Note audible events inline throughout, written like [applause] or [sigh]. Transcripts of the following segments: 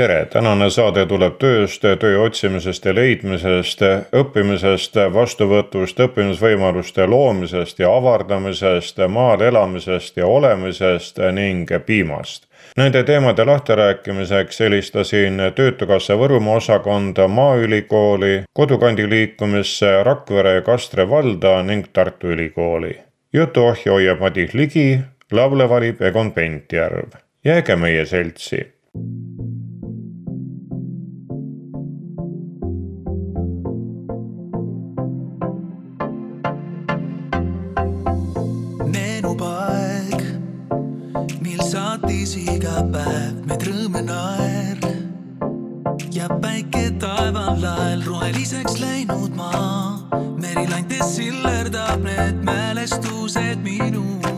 tere, tänane saade tuleb tööst, töö otsimisest ja leidmisest, õppimisest, vastuvõtust, õppimisvõimaluste loomisest ja avardamisest, maal elamisest ja olemisest ning piimast. Nende teemade lahtirääkimiseks helistasin Töötukassa Võrumaa osakonda Maaülikooli, Kodukandi liikumisse Rakvere ja Kastre valda ning Tartu Ülikooli. jutuohja hoiab Madis Ligi, laule valib Egon Pentjärv. jääge meie seltsi saatis iga päev meid rõõme naer. ja päike taeval lael roheliseks läinud maa. merilandes sillerdab need mälestused minuga.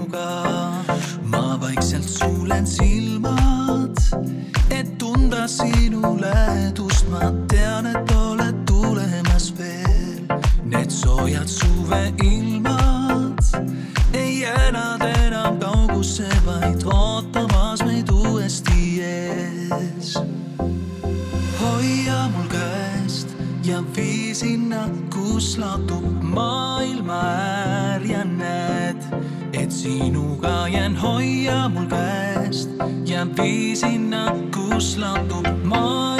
Kus lahtub maailma äär ja näed, et sinuga jään. hoia mul käest ja vii sinna, kus lahtub maailm,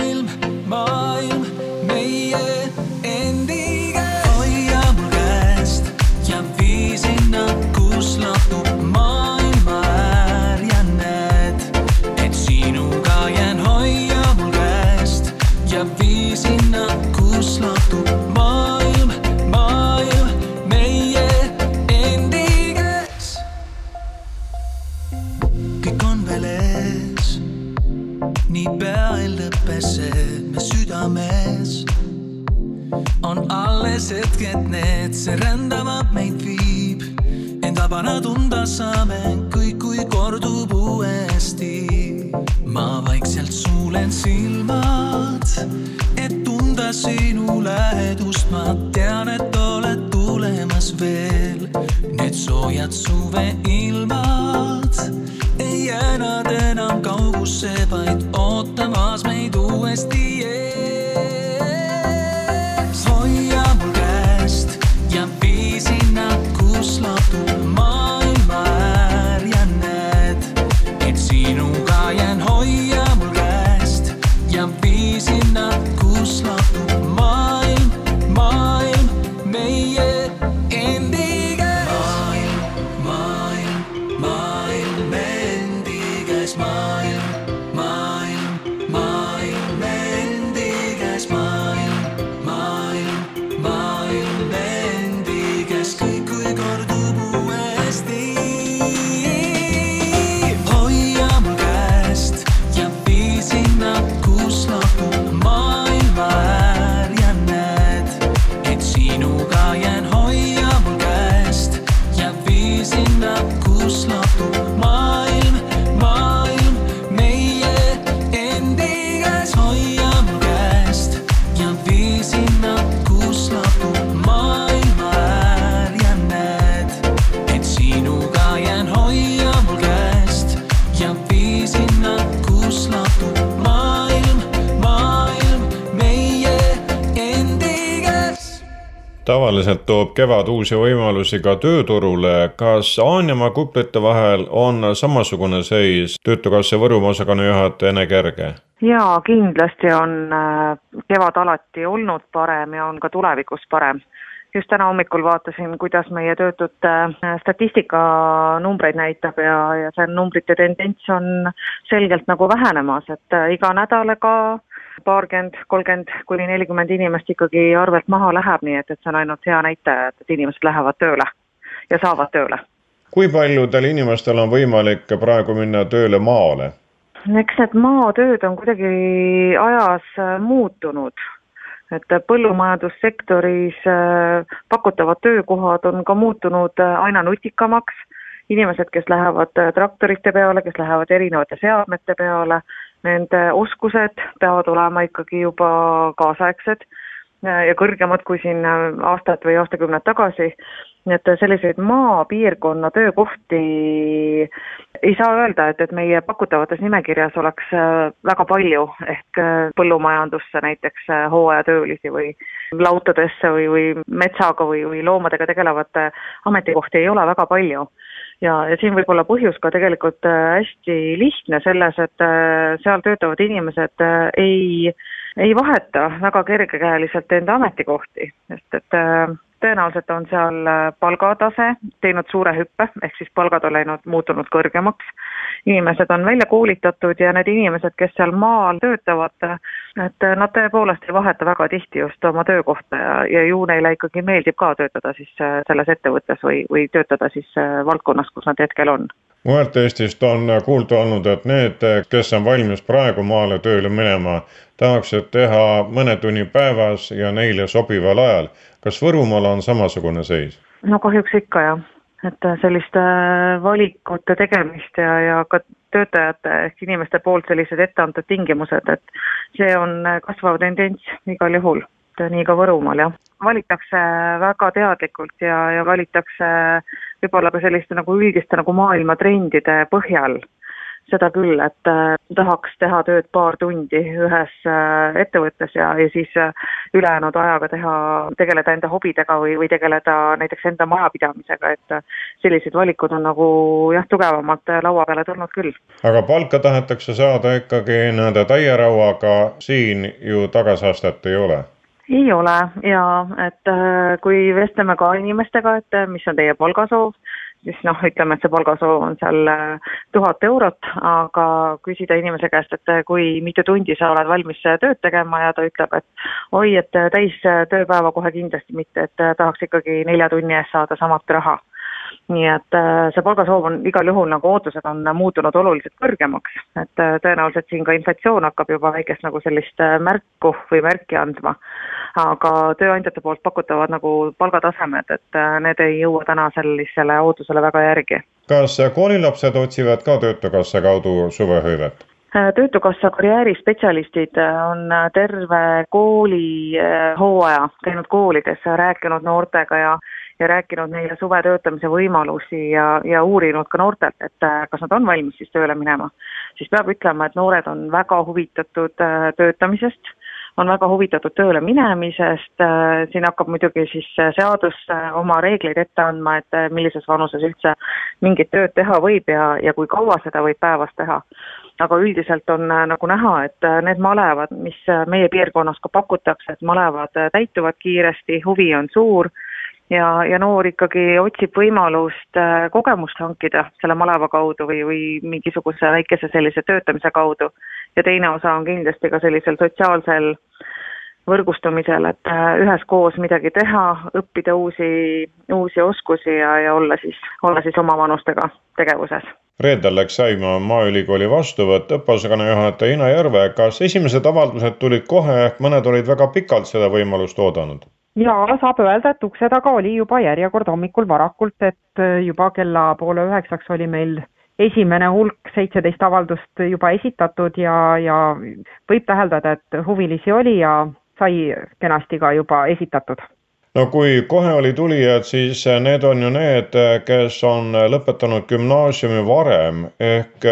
hetked need, see rändavad meid viib. end vabana tunda saame kõik, kui kordub uuesti. ma vaikselt suulen silmad, et tunda sinu lähedust. ma tean, et oled tulemas veel. Need soojad suveilmad ei jää nad enam kaugusse, vaid ootamas meid uuesti uusi võimalusi ka tööturule. kas Aanjamaa kuplite vahel on samasugune seis? töötukassa Võrumaa osakonna juhataja Ene Kerge. jaa, kindlasti on äh, kevad alati olnud parem ja on ka tulevikus parem. just täna hommikul vaatasin, kuidas meie töötute äh, statistika numbreid näitab ja, ja see numbrite tendents on selgelt nagu vähenemas, et äh, iga nädalaga paarkümmend, kolmkümmend kuni nelikümmend inimest ikkagi arvelt maha läheb, nii et, et see on ainult hea näitaja, et, et inimesed lähevad tööle ja saavad tööle. kui paljudel inimestel on võimalik praegu minna tööle maale? eks need maatööd on kuidagi ajas äh, muutunud, et põllumajandussektoris äh, pakutavad töökohad on ka muutunud äh, aina nutikamaks inimesed, kes lähevad traktorite peale, kes lähevad erinevate seadmete peale, nende oskused peavad olema ikkagi juba kaasaegsed ja kõrgemad kui siin aastad või aastakümned tagasi nii et selliseid maapiirkonna töökohti ei saa öelda, et, et meie pakutavates nimekirjas oleks äh, väga palju, ehk äh, põllumajandusse näiteks äh, hooajatöölisi või lautadesse või, või metsaga või, või loomadega tegelevate ametikohti ei ole väga palju. Ja, ja siin võib olla põhjus ka tegelikult hästi lihtne selles, et seal töötavad inimesed ei, ei vaheta väga kergekäeliselt enda ametikohti, sest et tõenäoliselt on seal äh, palgatase teinud suure hüppe, ehk siis palgad on läinud, muutunud kõrgemaks. inimesed on välja koolitatud ja need inimesed, kes seal maal töötavad, et nad tõepoolest ei vaheta väga tihti just oma töökohta ja, ja ju neile ikkagi meeldib ka töötada siis äh, selles ettevõttes või, või töötada siis äh, valdkonnas, kus nad hetkel on mujalt Eestist on kuulda olnud, et need, kes on valmis praegu maale tööle minema, tahaksid teha mõne tunni päevas ja neile sobival ajal. kas Võrumaal on samasugune seis? no kahjuks ikka jah, et selliste valikute tegemist ja, ja ka töötajate ehk inimeste poolt sellised etteantud tingimused, et see on kasvav tendents igal juhul nii ka Võrumaal jah. valitakse väga teadlikult ja, ja valitakse võib-olla ka selliste nagu üldiste nagu maailmatrendide põhjal seda küll, et äh, tahaks teha tööd paar tundi ühes äh, ettevõttes ja, ja siis äh, ülejäänud ajaga teha, tegeleda enda hobidega või, või tegeleda näiteks enda majapidamisega, et sellised valikud on nagu jah, tugevamalt laua peale tulnud küll. aga palka tahetakse saada ikkagi nii-öelda täie rauaga, siin ju tagasiastet ei ole ei ole. Ja et äh, kui vestleme ka inimestega, et äh, mis on teie palgasoov, siis noh, ütleme, et see palgasoov on seal äh, tuhat eurot, aga küsida inimese käest, et kui mitu tundi sa oled valmis tööd tegema ja ta ütleb, et oi, et täis tööpäeva kohe kindlasti mitte, et tahaks ikkagi nelja tunni eest saada samat raha nii et äh, see palgasoov on igal juhul nagu ootused on muutunud oluliselt kõrgemaks, et äh, tõenäoliselt siin ka inflatsioon hakkab juba väikest nagu sellist äh, märku või märki andma. aga tööandjate poolt pakutavad nagu palgatasemed, et need ei jõua täna sellisele ootusele väga järgi. kas koolilapsed otsivad ka Töötukassa kaudu suvehõivet? töötukassa karjäärispetsialistid on terve kooli hooaja käinud koolides, rääkinud noortega ja ja rääkinud neile suve töötamise võimalusi ja, ja uurinud ka noortelt, et äh, kas nad on valmis siis tööle minema. siis peab ütlema, et noored on väga huvitatud äh, töötamisest, on väga huvitatud tööle minemisest, äh, siin hakkab muidugi siis seadus oma reegleid ette andma, et millises vanuses üldse mingit tööd teha võib ja, ja kui kaua seda võib päevas teha aga üldiselt on nagu näha, et need malevad, mis meie piirkonnas ka pakutakse, et malevad täituvad kiiresti, huvi on suur ja, ja noor ikkagi otsib võimalust äh, kogemust hankida selle maleva kaudu või, või mingisuguse väikese sellise töötamise kaudu. ja teine osa on kindlasti ka sellisel sotsiaalsel võrgustumisel, et äh, üheskoos midagi teha, õppida uusi, uusi oskusi ja, ja olla siis, olla siis omavanustega tegevuses. reedel läks käima Maaülikooli vastuvõtt õppeosakonna juhataja Ina Järve, kas esimesed avaldused tulid kohe mõned olid väga pikalt seda võimalust oodanud? Jaa, saab öelda, et ukse taga oli juba järjekord hommikul varakult, et äh, juba kella poole üheksaks oli meil esimene hulk, seitseteist avaldust juba esitatud ja, ja võib täheldada, et huvilisi oli ja sai kenasti ka juba esitatud no kui kohe oli tulijad, siis need on ju need, kes on lõpetanud gümnaasiumi varem ehk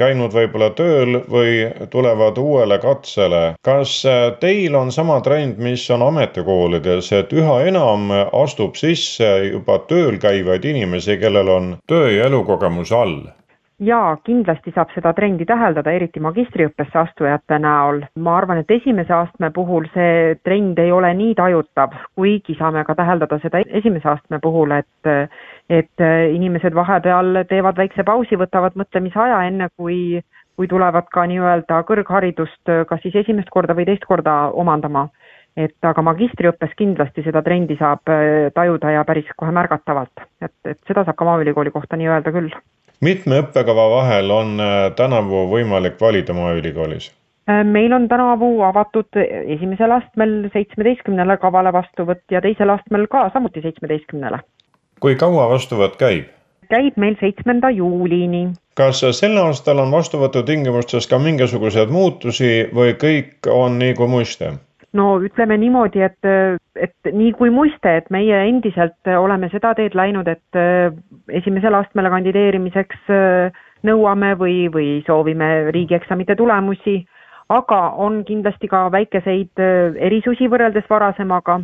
käinud võib-olla tööl või tulevad uuele katsele. kas teil on sama trend, mis on ametikoolides, et üha enam astub sisse juba tööl käivaid inimesi, kellel on töö ja elukogemus all? Jaa, kindlasti saab seda trendi täheldada, eriti magistriõppesse astujate näol. ma arvan, et esimese astme puhul see trend ei ole nii tajutav, kuigi saame ka täheldada seda esimese astme puhul, et et inimesed vahepeal teevad väikse pausi, võtavad mõtlemisaja, enne kui kui tulevad ka nii-öelda kõrgharidust kas siis esimest korda või teist korda omandama. et aga magistriõppes kindlasti seda trendi saab tajuda ja päris kohe märgatavalt, et, et seda saab ka Maaülikooli kohta nii öelda küll mitme õppekava vahel on äh, tänavu võimalik valida Maaülikoolis? Äh, meil on tänavu avatud esimesel astmel seitsmeteistkümnele kavale vastuvõtt ja teisel astmel ka samuti seitsmeteistkümnele. kui kaua vastuvõtt käib? käib meil seitsmenda juulini. kas sel aastal on vastuvõtutingimustes ka mingisuguseid muutusi või kõik on nii kui muiste? No ütleme niimoodi, et, et nii kui muiste, et meie endiselt oleme seda teed läinud, et esimesele astmele kandideerimiseks nõuame või, või soovime riigieksamite tulemusi, aga on kindlasti ka väikeseid erisusi võrreldes varasemaga.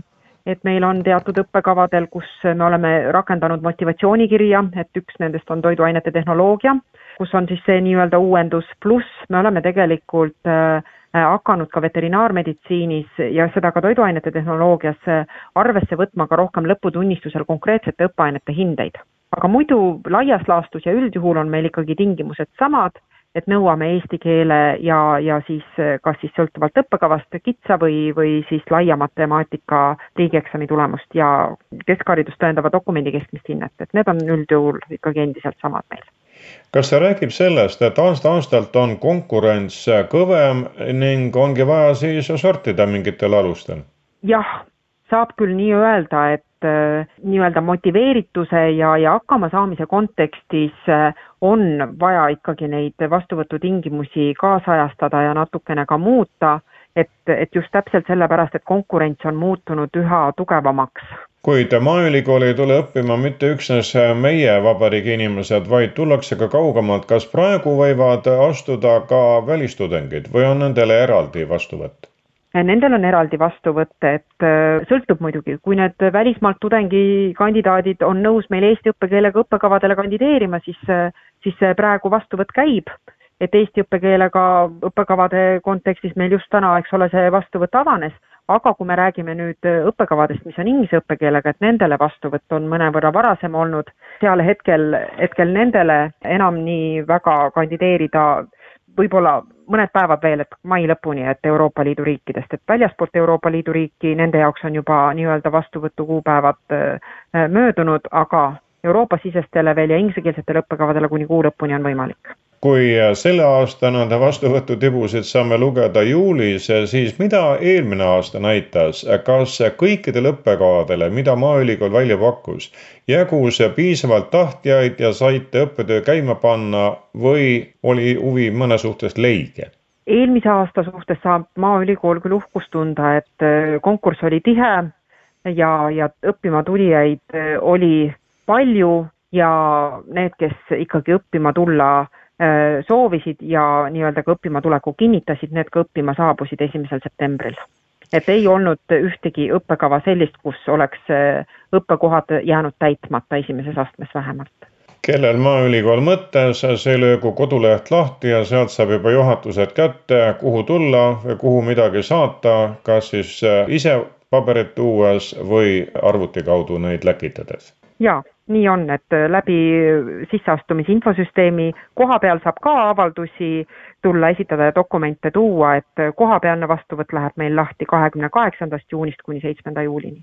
Et meil on teatud õppekavadel, kus me oleme rakendanud motivatsioonikirja, et üks nendest on toiduainete tehnoloogia, kus on siis see nii-öelda uuendus, pluss me oleme tegelikult äh, hakanud ka veterinaarmeditsiinis ja seda ka toiduainete tehnoloogias äh, arvesse võtma ka rohkem lõputunnistusel konkreetsete õppeainete hindeid. aga muidu laias laastus ja üldjuhul on meil ikkagi tingimused samad et nõuame eesti keele ja, ja siis kas siis sõltuvalt õppekavast kitsa või, või siis laia matemaatika riigieksami tulemust ja keskharidust tõendava dokumendi keskmist hinnet, et need on üldjuhul ikkagi endiselt samad meil kas see räägib sellest, et aasta-aastalt on konkurents kõvem ning ongi vaja siis sortida mingitel alustel? jah, saab küll nii öelda, et äh, nii-öelda motiveerituse ja, ja hakkamasaamise kontekstis äh, on vaja ikkagi neid vastuvõtutingimusi kaasajastada ja natukene ka muuta, et, et just täpselt sellepärast, et konkurents on muutunud üha tugevamaks kuid Maaülikooli ei tule õppima mitte üksnes meie vabariigi inimesed, vaid tullakse ka kaugemalt. kas praegu võivad astuda ka välistudengid või on nendele eraldi vastuvõtt? Nendel on eraldi vastuvõtt, et äh, sõltub muidugi, kui need välismaalt tudengikandidaadid on nõus meil eesti õppekeelega õppekavadele kandideerima, siis, äh, siis praegu vastuvõtt käib. et eesti õppekeelega õppekavade kontekstis meil just täna, eks ole, see vastuvõtt avanes, aga kui me räägime nüüd õppekavadest, mis on inglise õppekeelega, et nendele vastuvõtt on mõnevõrra varasem olnud, seal hetkel, hetkel nendele enam nii väga kandideerida võib-olla mõned päevad veel, et mai lõpuni, et Euroopa Liidu riikidest, et väljaspoolt Euroopa Liidu riiki, nende jaoks on juba nii-öelda vastuvõtukuupäevad äh, möödunud, aga Euroopa-sisestele veel ja inglisekeelsetele õppekavadele kuni kuu lõpuni on võimalik kui selle aasta nende vastuvõtutibusid saame lugeda juulis, siis mida eelmine aasta näitas, kas kõikidele õppekavadele, mida Maaülikool välja pakkus, jagus piisavalt tahtjaid ja saite õppetöö käima panna või oli huvi mõne suhtes leige? eelmise aasta suhtes saab Maaülikool küll uhkust tunda, et äh, konkurss oli tihe ja, ja õppima tulijaid äh, oli palju ja need, kes ikkagi õppima tulla Äh, soovisid ja nii-öelda ka õppima tuleku kinnitasid, need ka õppima saabusid esimesel septembril. et ei olnud ühtegi õppekava sellist, kus oleks äh, õppekohad jäänud täitmata esimeses astmes vähemalt kellel Maaülikool mõttes, see löögu koduleht lahti ja sealt saab juba juhatused kätte, kuhu tulla, kuhu midagi saata, kas siis äh, ise paberit tuues või arvuti kaudu neid läkitades? jaa, nii on, et äh, läbi sisseastumise infosüsteemi koha peal saab ka avaldusi tulla, esitada ja dokumente tuua, et äh, kohapealne vastuvõtt läheb meil lahti kahekümne kaheksandast juunist kuni seitsmenda juulini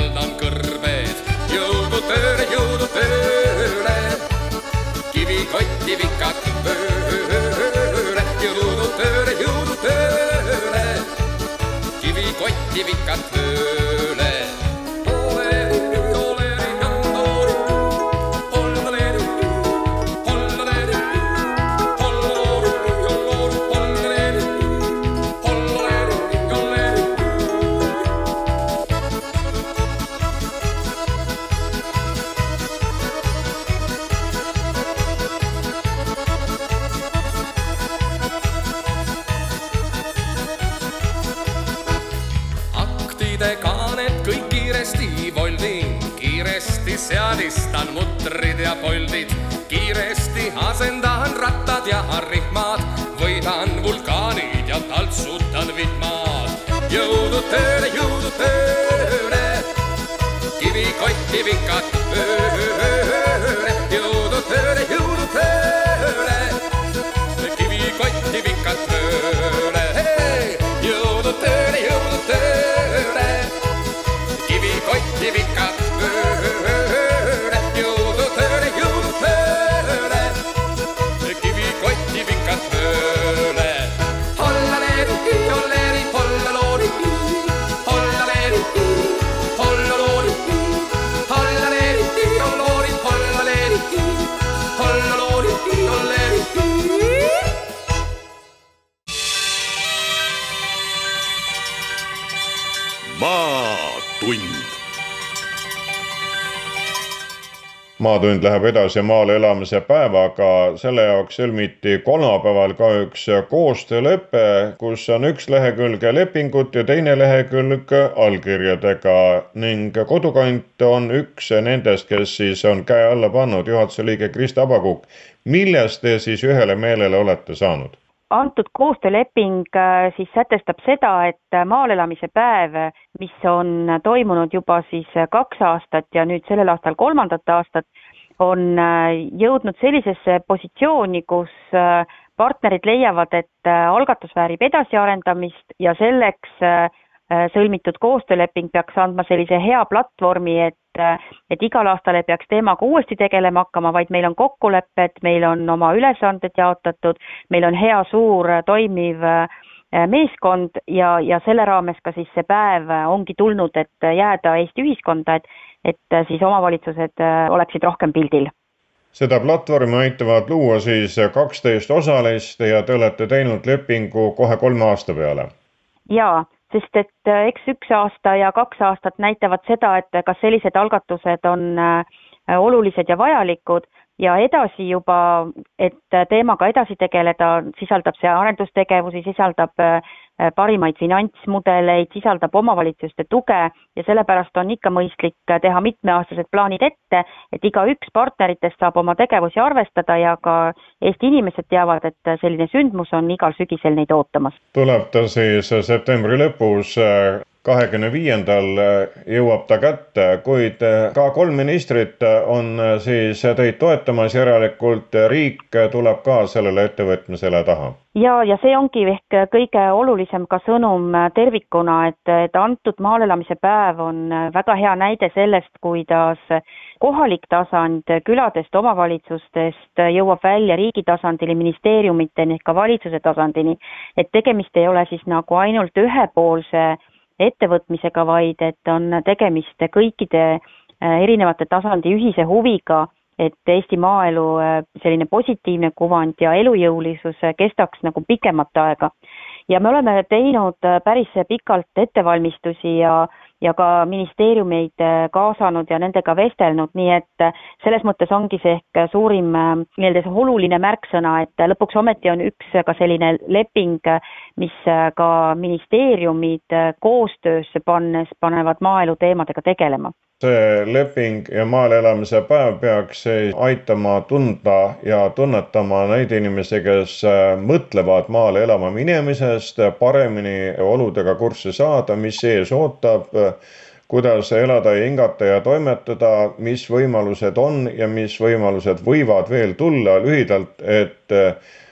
kivikotti vikad maatund maatund läheb edasi maale elamise päevaga, selle jaoks sõlmiti kolmapäeval ka üks koostöölepe, kus on üks lehekülg lepingut ja teine lehekülg allkirjadega ning kodukant on üks nendest, kes siis on käe alla pannud, juhatuse liige Krista Abakukk. milles te siis ühele meelele olete saanud? Antud koostööleping äh, siis sätestab seda, et maal elamise päev, mis on toimunud juba siis kaks aastat ja nüüd sellel aastal kolmandat aastat, on äh, jõudnud sellisesse positsiooni, kus äh, partnerid leiavad, et algatus väärib edasiarendamist ja selleks sõlmitud koostööleping peaks andma sellise hea platvormi, et, et igal aastal ei peaks teemaga uuesti tegelema hakkama, vaid meil on kokkulepped, meil on oma ülesanded jaotatud, meil on hea suur toimiv meeskond ja, ja selle raames ka siis see päev ongi tulnud, et jääda Eesti ühiskonda, et, et siis omavalitsused oleksid rohkem pildil seda platvormi aitavad luua siis kaksteist osalist ja te olete teinud lepingu kohe kolme aasta peale. jaa, sest et äh, eks üks aasta ja kaks aastat näitavad seda, et kas sellised algatused on äh, olulised ja vajalikud. Ja edasi juba, et teemaga edasi tegeleda, sisaldab see arendustegevusi, sisaldab äh, parimaid finantsmudeleid, sisaldab omavalitsuste tuge ja sellepärast on ikka mõistlik teha mitmeaastased plaanid ette, et igaüks partneritest saab oma tegevusi arvestada ja ka Eesti inimesed teavad, et selline sündmus on igal sügisel neid ootamas. tuleb ta siis septembri lõpus kahekümne viiendal jõuab ta kätte, kuid ka kolm ministrit on siis teid toetamas, järelikult riik tuleb ka sellele ettevõtmisele taha. ja, ja see ongi ehk kõige olulisem ka sõnum tervikuna, et, et antud maal elamise päev on väga hea näide sellest, kuidas kohalik tasand küladest, omavalitsustest jõuab välja riigi tasandile, ministeeriumiteni ehk ka valitsuse tasandini. et tegemist ei ole siis nagu ainult ühepoolse ettevõtmisega, vaid et on tegemist kõikide äh, erinevate tasandi ühise huviga, et Eesti maaelu äh, selline positiivne kuvand ja elujõulisus äh, kestaks nagu pikemat aega. ja me oleme teinud päris pikalt ettevalmistusi ja ja ka ministeeriumeid kaasanud ja nendega vestelnud, nii et selles mõttes ongi see ehk suurim nii-öelda see oluline märksõna, et lõpuks ometi on üks ka selline leping, mis ka ministeeriumid koostöösse pannes panevad maaelu teemadega tegelema see leping ja maal elamise päev peaks aitama tunda ja tunnetama neid inimesi, kes mõtlevad maale elama minemisest, paremini oludega kurssi saada, mis ees ootab, kuidas elada ja hingata ja toimetada, mis võimalused on ja mis võimalused võivad veel tulla lühidalt, et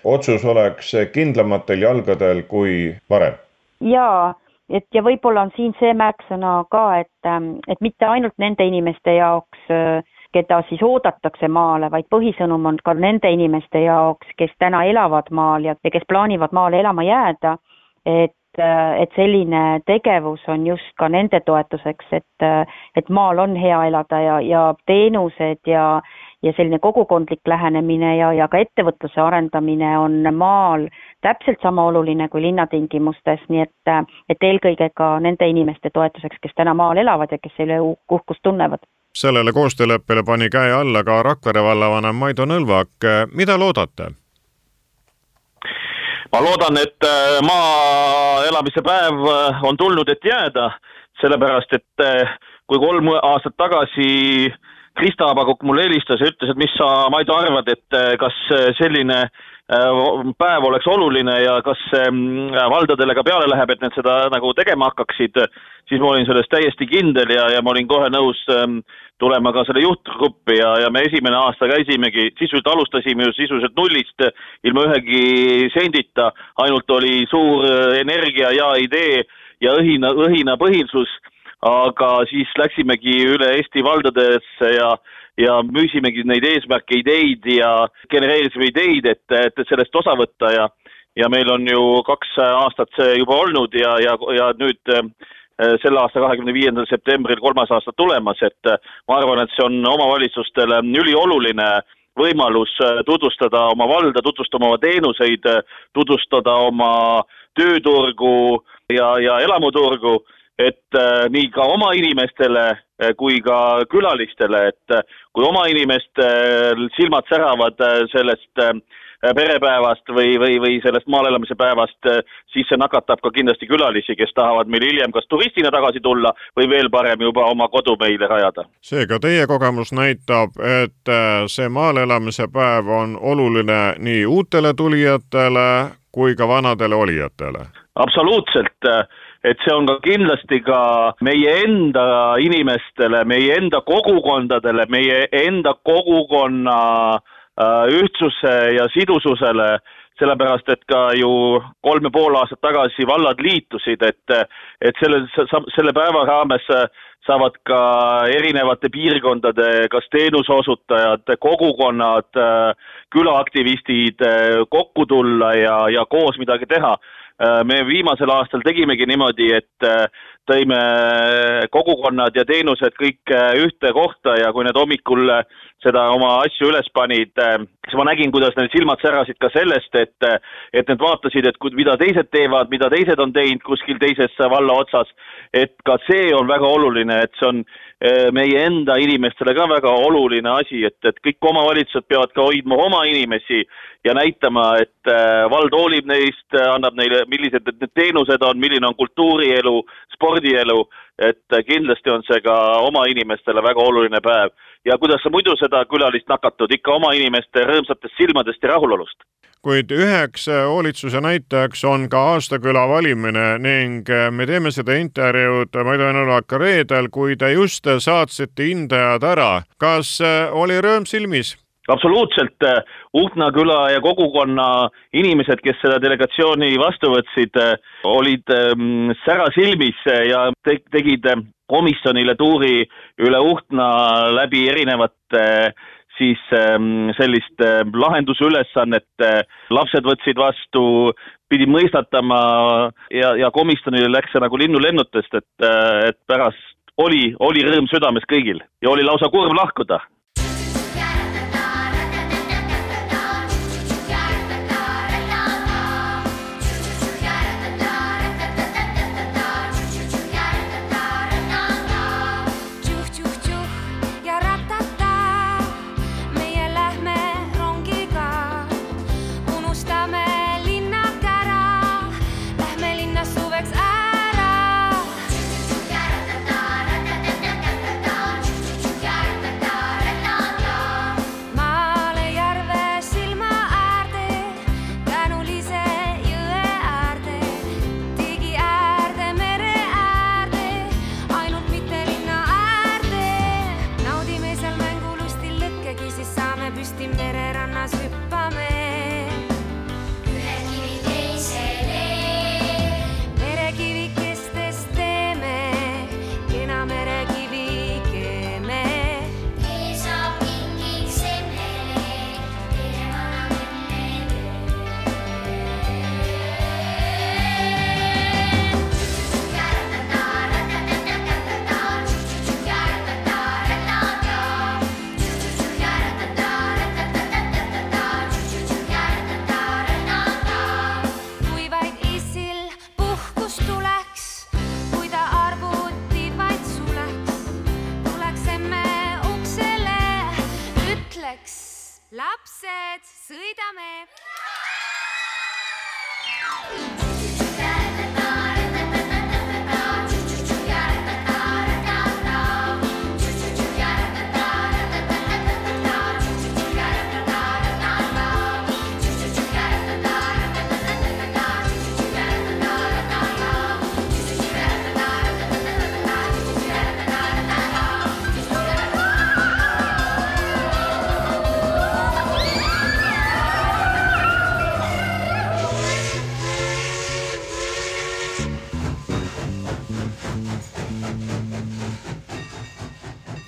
otsus oleks kindlamatel jalgadel kui varem. jaa et ja võib-olla on siin see märksõna ka, et, ähm, et mitte ainult nende inimeste jaoks, äh, keda siis oodatakse maale, vaid põhisõnum on ka nende inimeste jaoks, kes täna elavad maal ja, ja kes plaanivad maale elama jääda, et äh, et selline tegevus on just ka nende toetuseks, et, äh, et maal on hea elada ja, ja teenused ja, ja selline kogukondlik lähenemine ja, ja ka ettevõtluse arendamine on maal täpselt sama oluline kui linnatingimustes, nii et, et eelkõige ka nende inimeste toetuseks, kes täna maal elavad ja kes selle uhkust tunnevad. sellele koostööleppele pani käe alla ka Rakvere vallavanem Maido Nõlvak, mida loodate? ma loodan, et maa elamise päev on tulnud, et jääda sellepärast et äh, kui kolm aastat tagasi Krista Abakuk mulle helistas ja ütles, et mis sa, Maido, arvad, et äh, kas selline päev oleks oluline ja kas valdadele ka peale läheb, et need seda nagu tegema hakkaksid, siis ma olin selles täiesti kindel ja, ja ma olin kohe nõus ähm, tulema ka selle juhtgruppi ja, ja me esimene aasta käisimegi, sisuliselt alustasime ju sisuliselt nullist, ilma ühegi sendita, ainult oli suur energia ja idee ja õhina, õhinapõhisus, aga siis läksimegi üle Eesti valdadesse ja ja müüsimegi neid eesmärke, ideid ja genereerisime ideid, et, et sellest osa võtta ja ja meil on ju kaks aastat see juba olnud ja, ja, ja nüüd äh, selle aasta kahekümne viiendal septembril kolmas aasta tulemas, et äh, ma arvan, et see on omavalitsustele ülioluline võimalus äh, tutvustada oma valda, tutvustada oma teenuseid, tutvustada oma tööturgu ja, ja elamuturgu et äh, nii ka oma inimestele äh, kui ka külalistele, et äh, kui oma inimestel silmad säravad sellest perepäevast või, või, või sellest maal elamise päevast, siis see nakatab ka kindlasti külalisi, kes tahavad meil hiljem kas turistina tagasi tulla või veel parem juba oma kodu meile rajada. seega teie kogemus näitab, et see maal elamise päev on oluline nii uutele tulijatele kui ka vanadele olijatele? absoluutselt et see on ka kindlasti ka meie enda inimestele, meie enda kogukondadele, meie enda kogukonna äh, ühtsuse ja sidususele, sellepärast et ka ju kolm ja pool aastat tagasi vallad liitusid, et, et selle, selle päeva raames saavad ka erinevate piirkondade, kas teenuseosutajad, kogukonnad, külaaktivistid kokku tulla ja, ja koos midagi teha. Äh, me viimasel aastal tegimegi niimoodi, et äh, tõime kogukonnad ja teenused kõik äh, ühte kohta ja kui need hommikul seda oma asju üles panid, siis ma nägin, kuidas neil silmad särasid ka sellest, et, et need vaatasid, et mida teised teevad, mida teised on teinud kuskil teises valla otsas, et ka see on väga oluline, et see on meie enda inimestele ka väga oluline asi, et, et kõik omavalitsused peavad ka hoidma oma inimesi ja näitama, et vald hoolib neist, annab neile, millised need teenused on, milline on kultuurielu, spordielu, et kindlasti on see ka oma inimestele väga oluline päev. ja kuidas sa muidu seda külalist nakatud, ikka oma inimeste rõõmsatest silmadest ja rahulolust kuid üheks hoolitsuse näitajaks on ka aastaküla valimine ning me teeme seda intervjuud Maido Enulak reedel, kui te just saatsite hindajad ära. kas oli rõõm silmis? absoluutselt, Uhtna küla ja kogukonna inimesed, kes seda delegatsiooni vastu võtsid, olid ähm, sära silmis ja te tegid komisjonile tuuri üle Uhtna läbi erinevate siis ähm, sellist äh, lahendusülesannet, lapsed võtsid vastu, pidi mõistatama ja, ja komisjonile läks see nagu linnulennutest, et, äh, et pärast oli, oli rõõm südames kõigil ja oli lausa kurb lahkuda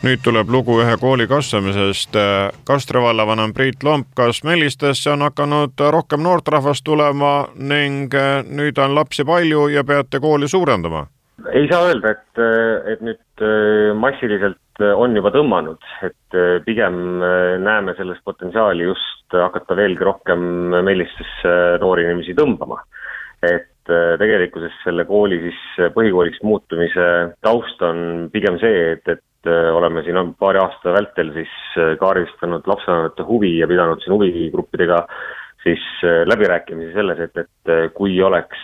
nüüd tuleb lugu ühe kooli kasvamisest. Kastre vallavanem Priit Lomp, kas Mellistesse on hakanud rohkem noortrahvast tulema ning nüüd on lapsi palju ja peate kooli suurendama? ei saa öelda, et, et nüüd massiliselt on juba tõmmanud, et pigem näeme selles potentsiaali just hakata veelgi rohkem Mellistesse noori inimesi tõmbama. et tegelikkuses selle kooli siis põhikooliks muutumise taust on pigem see, et, et oleme siin paari aasta vältel siis äh, kaardistanud lapsevanemate huvi ja pidanud siin huvigruppidega siis äh, läbirääkimisi selles, et, et kui oleks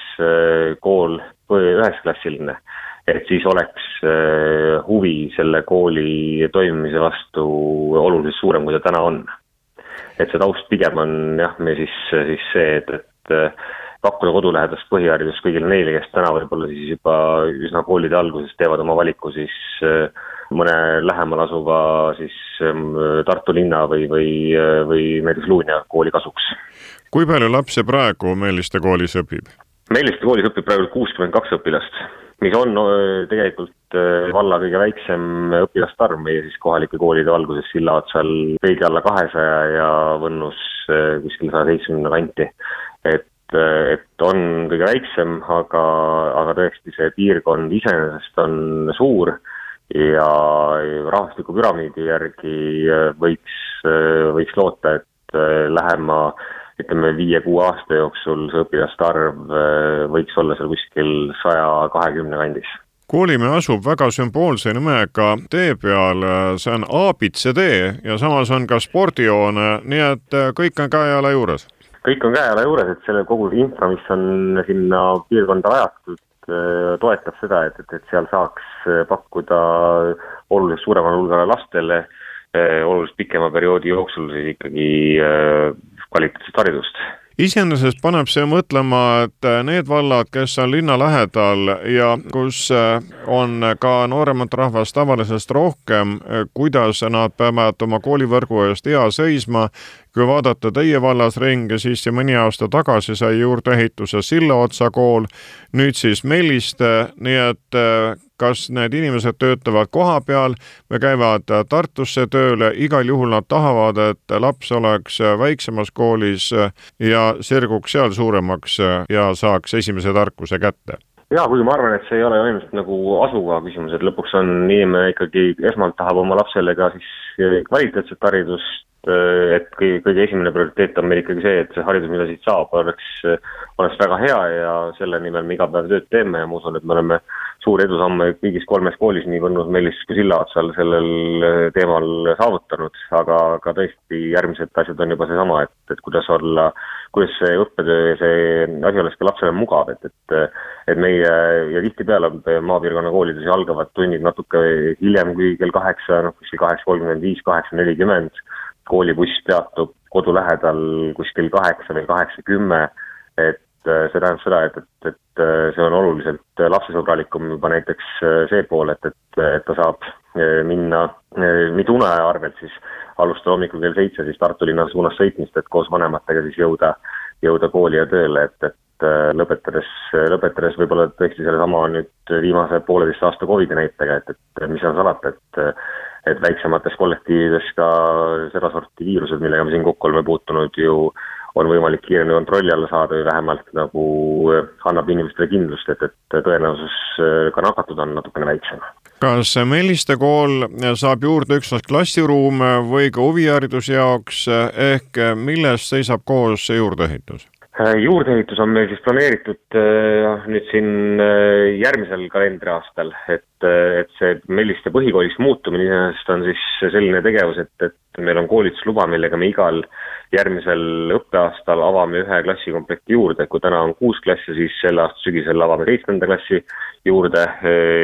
kool üheksklassiline, et siis oleks huvi selle kooli toimimise vastu oluliselt suurem, kui ta täna on. et see taust pigem on jah, me siis, siis see, et, et pakkuda kodulähedast põhiharidust kõigile neile, kes täna võib-olla siis juba üsna koolide alguses teevad oma valiku siis äh, mõne lähemal asuva siis ähm, Tartu linna või, või, või näiteks Luunja kooli kasuks. kui palju lapsi praegu Meeliste koolis õpib? Meeliste koolis õpib praegu kuuskümmend kaks õpilast, mis on tegelikult äh, valla kõige väiksem õpilaste arv meie siis kohalike koolide valguses silla otsal veidi alla kahesaja ja Võnnus äh, kuskil saja seitsmekümne kanti. et äh, et on kõige väiksem, aga, aga tõesti see piirkond iseenesest on suur ja rahvastikupüramiidi järgi äh, võiks, äh, võiks loota, et äh, lähema ütleme, viie-kuue aasta jooksul see õpilaste arv võiks olla seal kuskil saja kahekümne kandis koolimäe asub väga sümboolse nimega tee peal, see on abcd ja samas on ka spordihoone, nii et kõik on käe-jala juures? kõik on käe-jala juures, et selle kogu infra, mis on sinna piirkonda rajatud, toetab seda, et, et, et seal saaks äh, pakkuda oluliselt suuremale hulgale lastele äh, oluliselt pikema perioodi jooksul siis ikkagi kvaliteetset haridust iseenesest paneb see mõtlema, et need vallad, kes on linna lähedal ja kus on ka nooremat rahvast tavalisest rohkem, kuidas nad peavad oma koolivõrgu eest hea seisma? Kui vaadata teie vallas ringi, siis mõni aasta tagasi sai juurdeehituse Sillaotsa kool, nüüd siis Melliste, nii et äh, kas need inimesed töötavad kohapeal või käivad Tartusse tööle, igal juhul nad tahavad, et laps oleks väiksemas koolis ja sirguks seal suuremaks ja saaks esimese tarkuse kätte. Jaa, kuigi ma arvan, et see ei ole ainult nagu asukoha küsimus, et lõpuks on inimene ikkagi esmalt tahab oma lapsele ka siis kvaliteetset haridust, Äh, et kõige, kõige esimene prioriteet on meil ikkagi see, et see haridus, mida siit saab, oleks, oleks väga hea ja selle nimel me iga päev tööd teeme ja ma usun, et me oleme suuri edusamme kõigis kolmes koolis, nii Võnnus, Mellis kui Sillaotsal sellel äh, teemal saavutanud, aga ka tõesti järgmised asjad on juba seesama, et, et kuidas olla, kuidas see õppetöö ja see asi oleks ka lapsele mugav, et, et et meie ja tihtipeale maapiirkonna koolides algavad tunnid natuke hiljem kui kell kaheksa, noh kuskil kaheksa kolmkümmend viis, kaheksa nelikümmend. Koolibuss peatub kodu lähedal kuskil kaheksa või kaheksa kümme, et see tähendab seda, et, et, et äh, see on oluliselt lapsesõbralikum juba näiteks äh, see pool, et, et, et ta saab minna mitte une arvelt siis alustada hommikul kell seitse siis Tartu linna suunas sõitmist, et koos vanematega siis jõuda, jõuda kooli ja tööle, et, et lõpetades, lõpetades võib-olla tõesti sellesama nüüd viimase pooleteist aasta Covidi näitega, et, et mis seal salata, et et väiksemates kollektiivides ka sedasorti viirused, millega me siin kokku oleme puutunud, ju on võimalik kiiremini kontrolli alla saada või vähemalt nagu annab inimestele kindlust, et, et tõenäosus ka nakatuda on natukene väiksem. kas Melliste kool saab juurde üksnes klassiruume või ka huvihariduse jaoks ehk milles seisab koos see juurdeehitus? Äh, juurdeehitus on meil siis planeeritud äh, nüüd siin äh, järgmisel kalendriaastal, et, et see Melliste põhikooliks muutumine iseenesest on siis selline tegevus, et, et meil on koolitusluba, millega me igal järgmisel õppeaastal avame ühe klassikomplekti juurde, kui täna on kuus klassi, siis selle aasta sügisel avame seitsmenda klassi juurde,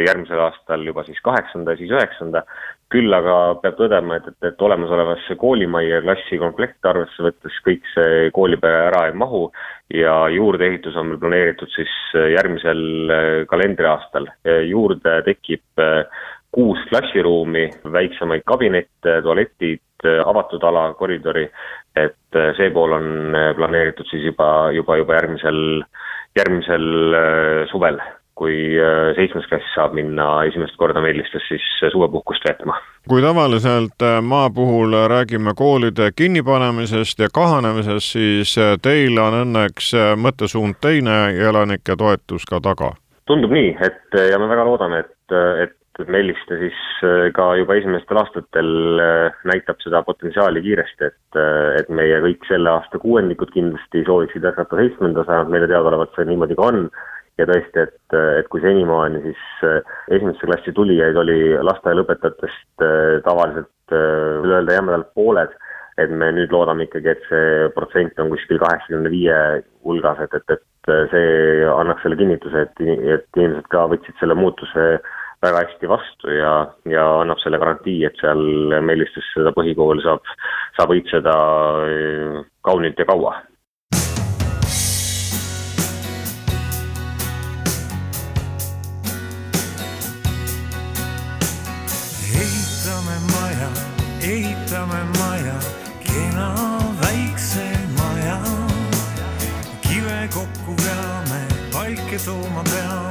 järgmisel aastal juba siis kaheksanda ja siis üheksanda küll aga peab tõdema, et, et, et olemasolevasse koolimajja klassi komplekti arvesse võttes kõik see koolipere ära ei mahu ja juurdeehitus on meil planeeritud siis järgmisel äh, kalendriaastal. juurde tekib äh, kuus klassiruumi, väiksemaid kabinette, tualetid, äh, avatud ala, koridori, et see pool on planeeritud siis juba, juba, juba järgmisel, järgmisel suvel kui äh, seitsmes klass saab minna esimest korda Mellistes siis suvepuhkust veetma. kui tavaliselt äh, maa puhul räägime koolide kinnipanemisest ja kahanemisest, siis äh, teil on õnneks mõttesuund teine ja elanike toetus ka taga? tundub nii, et ja me väga loodame, et, et Melliste siis ka juba esimestel aastatel näitab seda potentsiaali kiiresti, et, et meie kõik selle aasta kuuendikud kindlasti sooviksid jätkata seitsmendas, vähemalt meile teadaolevalt see niimoodi ka on ja tõesti, et, et kui senimaani siis äh, esimesse klassi tulijaid oli lasteaialõpetajatest äh, tavaliselt üle öelda jämedalt pooled, et me nüüd loodame ikkagi, et see protsent on kuskil kaheksakümne viie hulgas, et, et, et see annaks selle kinnituse, et, et inimesed ka võtsid selle muutuse väga hästi vastu ja, ja annab selle garantii, et seal Mellistes seda põhikooli saab, saab õitseda kaunilt ja kaua ehitame maja, kena väikse maja. kive kokku peame, palke tooma peame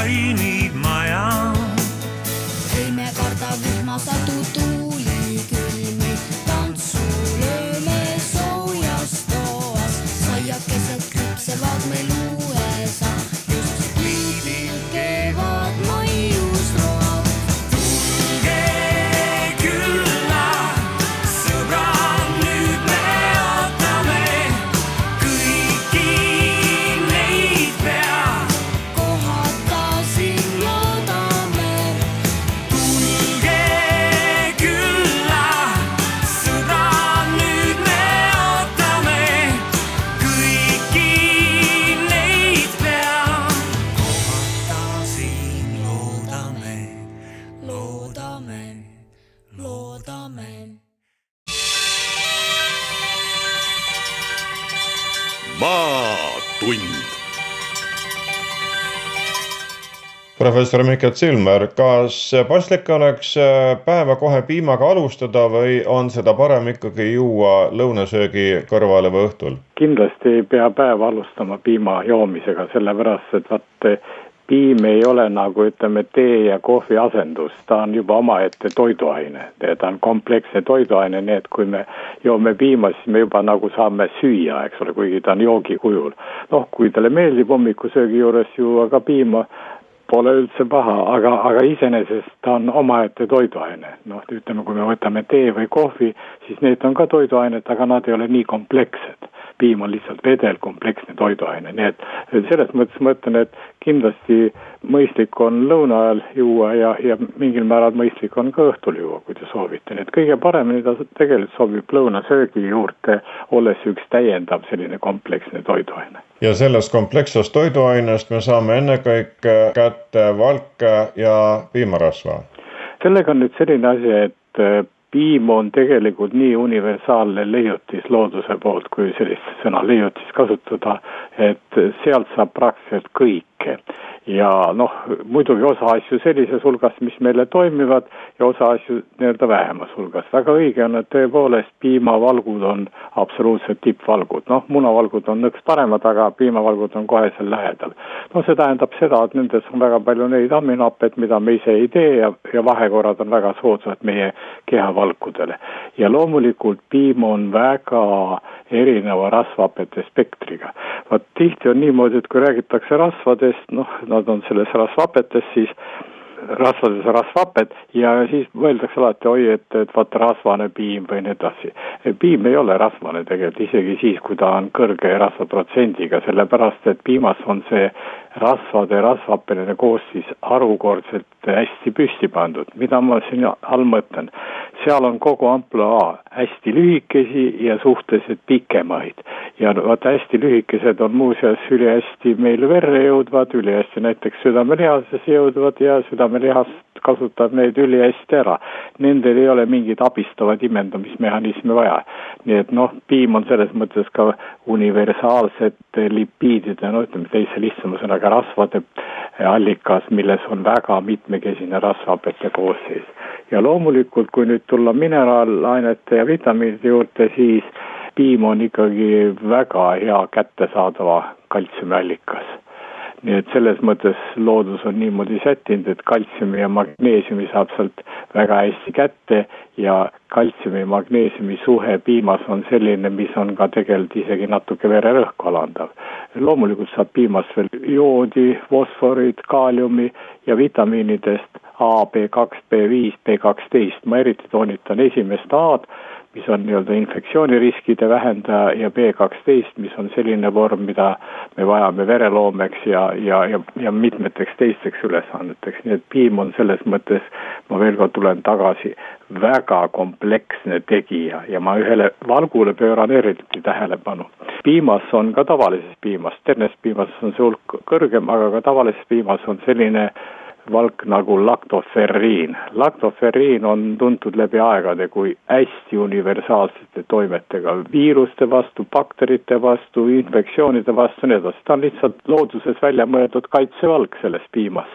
meil valmib maja. ei me karda vihma, sadu professor Mikkel Silmer, kas paslik oleks äh, päeva kohe piimaga alustada või on seda parem ikkagi juua lõunasöögi kõrvale või õhtul? kindlasti ei pea päeva alustama piima joomisega, sellepärast et vaat piim ei ole nagu ütleme, tee ja kohvi asendus, ta on juba omaette toiduaine. ta on kompleksne toiduaine, nii et kui me joome piima, siis me juba nagu saame süüa, eks ole, kuigi ta on joogi kujul. noh, kui talle meeldib hommikusöögi juures juua ka piima, pole üldse paha, aga, aga iseenesest ta on omaette toiduaine. noh, ütleme, kui me võtame tee või kohvi, siis need on ka toiduained, aga nad ei ole nii komplekssed. Piim on lihtsalt vedel kompleksne toiduaine, nii et selles mõttes ma ütlen, et kindlasti mõistlik on lõuna ajal juua ja, ja mingil määral mõistlik on ka õhtul juua, kui te soovite, nii et kõige paremini ta tegelikult sobib lõunasöögi juurde, olles üks täiendav selline kompleksne toiduaine. Ja sellest komplekssest toiduainest me saame ennekõike kätte valke ja piimarasva. sellega on nüüd selline asi, et piim on tegelikult nii universaalne leiutis looduse poolt, kui sellist sõna leiutis kasutada, et sealt saab praktiliselt kõike ja noh, muidugi osa asju sellises hulgas, mis meile toimivad ja osa asju nii-öelda vähemas hulgas. väga õige on, et tõepoolest piimavalgud on absoluutselt tippvalgud, noh, munavalgud on nõks paremad, aga piimavalgud on kohe seal lähedal. no see tähendab seda, et nendes on väga palju neid aminohappeid, mida me ise ei tee ja, ja vahekorrad on väga soodsad meie kehavalkudele. ja loomulikult piim on väga erineva rasvhapete spektriga. vot tihti on niimoodi, et kui räägitakse rasvadest, noh, nad on selles rasvhapetes, siis rasvades rasvhaped ja siis mõeldakse alati, oi, et, et vaata rasvane piim või nii edasi. piim ei ole rasvane tegelikult isegi siis, kui ta on kõrge rasvaprotsendiga, sellepärast et piimas on see rasvade rasvhappeline koostis harukordselt hästi püsti pandud, mida ma siin all mõtlen. seal on kogu ampluaa hästi lühikesi ja suhteliselt pikemaid ja vot hästi lühikesed on muuseas ülihästi meil verre jõudvad, ülihästi näiteks südamelihasesse jõudvad ja südamelihast kasutab neid ülihästi ära. Nendel ei ole mingeid abistavaid imendamismehhanisme vaja. nii et noh, piim on selles mõttes ka universaalsete lipiidide, no ütleme teise lihtsama sõnaga rasvade allikas, milles on väga mitmekesine rasvhapete koosseis. ja loomulikult, kui nüüd tulla mineraalainete ja vitamiinide juurde, siis piim on ikkagi väga hea kättesaadava kaltsiumi allikas nii et selles mõttes loodus on niimoodi sättinud, et kaltsiumi ja magneesiumi saab sealt väga hästi kätte ja kaltsiumi ja magneesiumi suhe piimas on selline, mis on ka tegelikult isegi natuke vererõhku alandav. loomulikult saab piimast veel joodi, fosforit, kaaliumi ja vitamiinidest A, B kaks, B viis, B kaksteist, ma eriti toonitan esimest A-d mis on nii-öelda infektsiooniriskide vähendaja ja B kaksteist, mis on selline vorm, mida me vajame vereloomeks ja, ja, ja, ja mitmeteks teisteks ülesanneteks, nii et piim on selles mõttes, ma veel kord tulen tagasi, väga kompleksne tegija ja ma ühele valgule pööran eriti tähelepanu. piimas on ka tavalises piimas, ternes piimas on see hulk kõrgem, aga ka tavalises piimas on selline valk nagu laktoferriin. laktoferriin on tuntud läbi aegade kui hästi universaalsete toimetega viiruste vastu, bakterite vastu, infektsioonide vastu, nii edasi, ta on lihtsalt looduses välja mõeldud kaitsevalk selles piimas.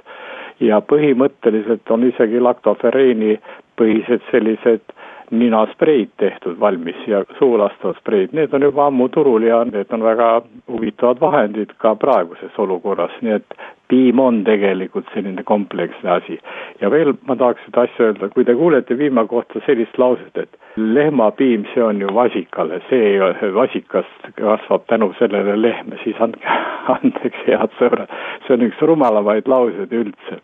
ja põhimõtteliselt on isegi laktoferriini põhised sellised ninaspreid tehtud valmis ja suulastavad spreid, need on juba ammu turul ja need on väga huvitavad vahendid ka praeguses olukorras, nii et piim on tegelikult selline kompleksne asi. ja veel ma tahaks seda asja öelda, kui te kuulete piima kohta sellist lauset, et lehmapiim, see on ju vasikale, see vasikas kasvab tänu sellele lehme, siis andke [laughs] andeks, head sõbrad, see on üks rumalamaid lauseid üldse.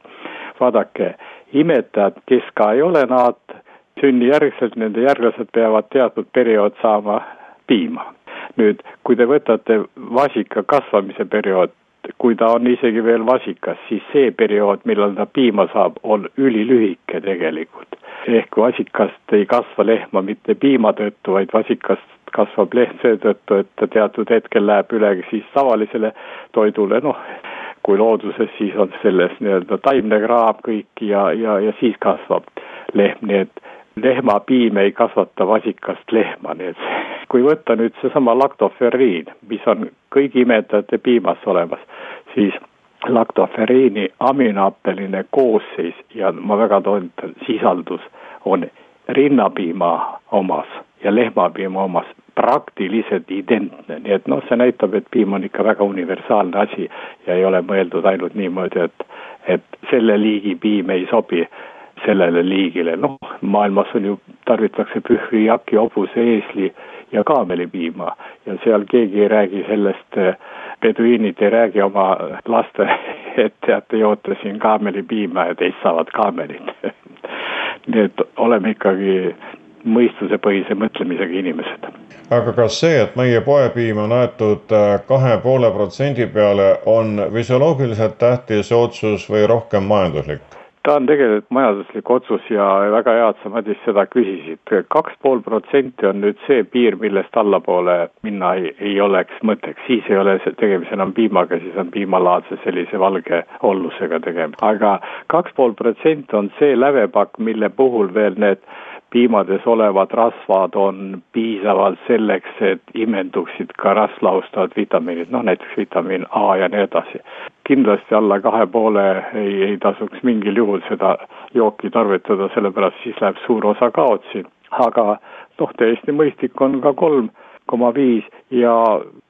vaadake, imetajad, kes ka ei ole naat, sünnijärgselt nende järglased peavad teatud periood saama piima. nüüd, kui te võtate vasika kasvamise periood, kui ta on isegi veel vasikas, siis see periood, millal ta piima saab, on ülilühike tegelikult. ehk vasikast ei kasva lehma mitte piima tõttu, vaid vasikast kasvab lehm seetõttu, et ta teatud hetkel läheb üle siis tavalisele toidule, noh, kui looduses, siis on selles nii-öelda taimne kraam kõik ja, ja, ja siis kasvab lehm, nii et lehmapiim ei kasvata vasikast lehma, nii et kui võtta nüüd seesama laktoferriin, mis on kõigi imetajate piimas olemas, siis laktoferriini aminohappeline koosseis ja ma väga toonitan, sisaldus on rinnapiima omas ja lehmapiima omas praktiliselt identne, nii et noh, see näitab, et piim on ikka väga universaalne asi ja ei ole mõeldud ainult niimoodi, et, et selle liigi piim ei sobi sellele liigile, noh, maailmas on ju, tarvitatakse pühvi, jaki, hobuse, eesli ja kaamelipiima ja seal keegi ei räägi sellest, peduiinid ei räägi oma lastele, [laughs] et teate, joote siin kaamelipiima ja teist saavad kaamelid [laughs] nii et oleme ikkagi mõistusepõhise mõtlemisega inimesed. aga kas see, et meie poepiim on aetud kahe poole protsendi peale, on füsioloogiliselt tähtis otsus või rohkem majanduslik? Ta on tegelikult majanduslik otsus ja väga hea, et sa Madis seda küsisid. kaks pool protsenti on nüüd see piir, millest allapoole minna ei, ei oleks mõtteks, siis ei ole tegemist enam piimaga, siis on piimalaadse sellise valge ollusega tegemist. aga kaks pool protsenti on see lävepakk, mille puhul veel need piimades olevad rasvad on piisavalt selleks, et imenduksid ka rasvlahustavad vitamiinid, noh näiteks vitamiin A ja nii edasi. kindlasti alla kahe poole ei, ei tasuks mingil juhul seda jooki tarvitada, sellepärast siis läheb suur osa kaotsi, aga noh, täiesti mõistlik on ka kolm koma viis ja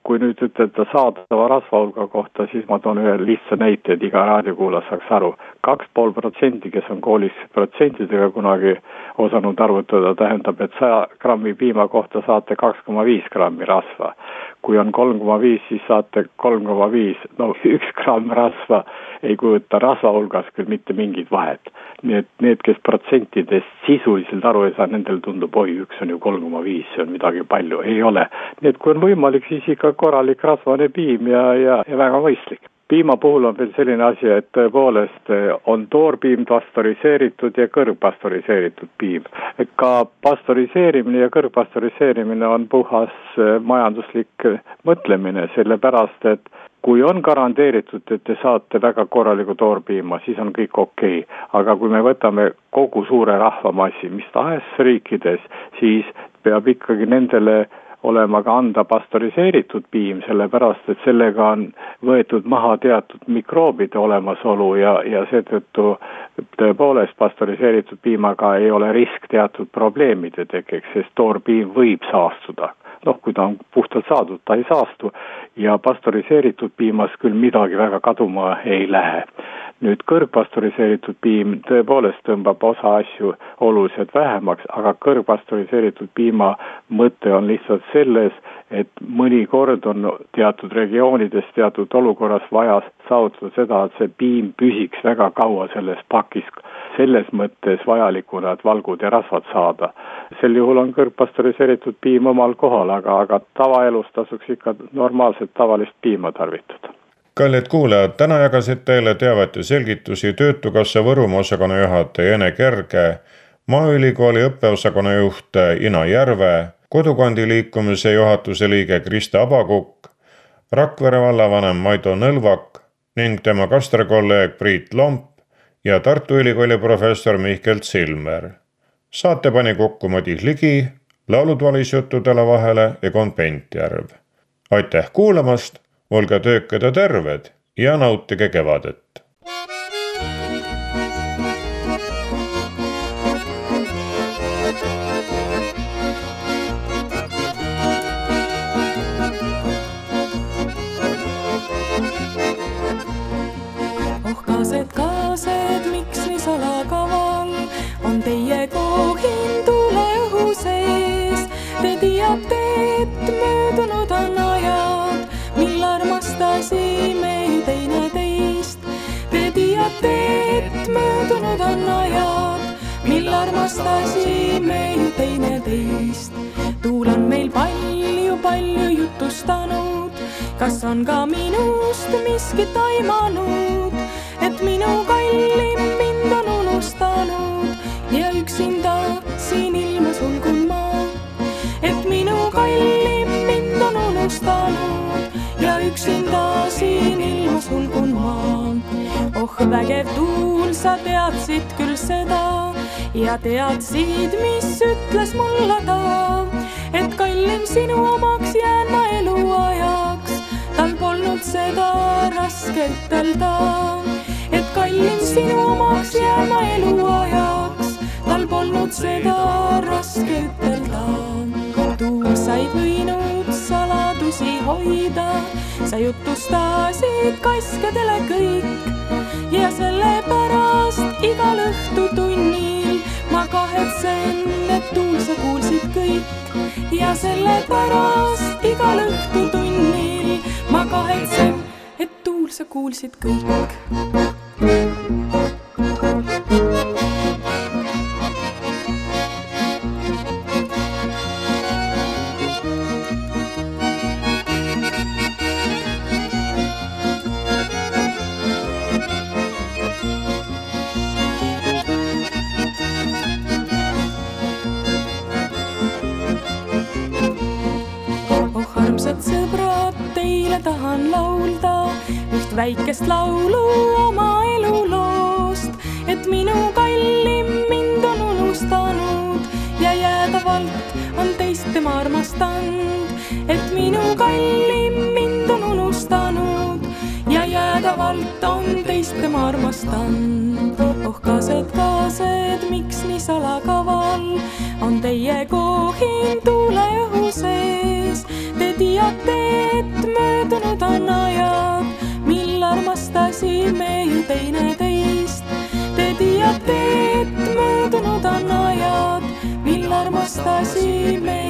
kui nüüd ütelda saadava rasva hulga kohta, siis ma toon ühe lihtsa näite, et iga raadiokuulaja saaks aru. kaks pool protsenti, kes on koolis protsentidega kunagi osanud arvutada, tähendab, et saja grammi piima kohta saate kaks koma viis grammi rasva. kui on kolm koma viis, siis saate kolm koma viis, no üks gramm rasva ei kujuta rasva hulgas küll mitte mingit vahet. nii et need, kes protsentidest sisuliselt aru ei saa, nendel tundub, oi, üks on ju kolm koma viis, see on midagi palju, ei ole. nii et kui on võimalik, siis ikka korralik rasvane piim ja, ja, ja väga mõistlik piima puhul on veel selline asi, et tõepoolest on toorpiim pastöriseeritud ja kõrgpastöriseeritud piim. ka pastöriseerimine ja kõrgpastöriseerimine on puhas majanduslik mõtlemine, sellepärast et kui on garanteeritud, et te saate väga korralikku toorpiima, siis on kõik okei okay.. aga kui me võtame kogu suure rahvamassi mis tahes riikides, siis peab ikkagi nendele olema ka anda pastöriseeritud piim, sellepärast et sellega on võetud maha teatud mikroobide olemasolu ja, ja seetõttu tõepoolest pastöriseeritud piimaga ei ole risk teatud probleemide tekkeks, sest toorpiim võib saastuda. Noh, kui ta on puhtalt saadud, ta ei saastu ja pastöriseeritud piimas küll midagi väga kaduma ei lähe nüüd kõrgpastöriseeritud piim tõepoolest tõmbab osa asju oluliselt vähemaks, aga kõrgpastöriseeritud piima mõte on lihtsalt selles, et mõnikord on teatud regioonides, teatud olukorras vaja saavutada seda, et see piim püsiks väga kaua selles pakis, selles mõttes vajalikuna, et valgud ja rasvad saada. sel juhul on kõrgpastöriseeritud piim omal kohal, aga, aga tavaelus tasuks ikka normaalset tavalist piima tarvitada kallid kuulajad, täna jagasid teile teavet ja selgitusi Töötukassa Võrumaa osakonna juhataja Ene Kerge, Maaülikooli õppeosakonna juht Ina Järve, Kodukondi liikumise juhatuse liige Krista Abakukk, Rakvere vallavanem Maido Nõlvak ning tema kastrakolleeg Priit Lomp ja Tartu Ülikooli professor Mihkel Zilmer. saate pani kokku Madis Ligi, laulud valis juttudele vahele Egon Pentjärv. aitäh kuulamast olge töökad ja terved ja nautige kevadet. Armastasime ju teineteist. tuul on meil palju, palju jutustanud, kas on ka minust miskit aimanud, et minu kallim mind on unustanud ja üksinda siin ilma sulgun ma. et minu kallim mind on unustanud ja üksinda siin ilma sulgun ma. oh vägev tuul, sa teadsid küll seda ja teadsid, mis ütles mulle ta, et kallim sinu omaks jään ma eluajaks. tal polnud seda raske ütelda, et kallim sinu omaks jään ma eluajaks. tal polnud seda raske ütelda. tuul sai võinud saladusi hoida, sa jutustasid kaskadele kõik ja sellepärast igal õhtutunnil ma kahetsen, et tuul sa kuulsid kõik ja sellepärast igal õhtutunnil ma kahetsen, et tuul sa kuulsid kõik. Väikest laulu oma eluloost, et minu kallim mind on unustanud kavalalt on teist tema armastanud, et minu kallim mind on unustanud ja jäädavalt on teist tema armastanud. oh kaased, kaased, miks nii salakaval on teie kohin tuule õhu sees? Te teate, et möödunud on ajad, armastasime ju teineteist. Te teate, et möödunud on ajad, mil armastasime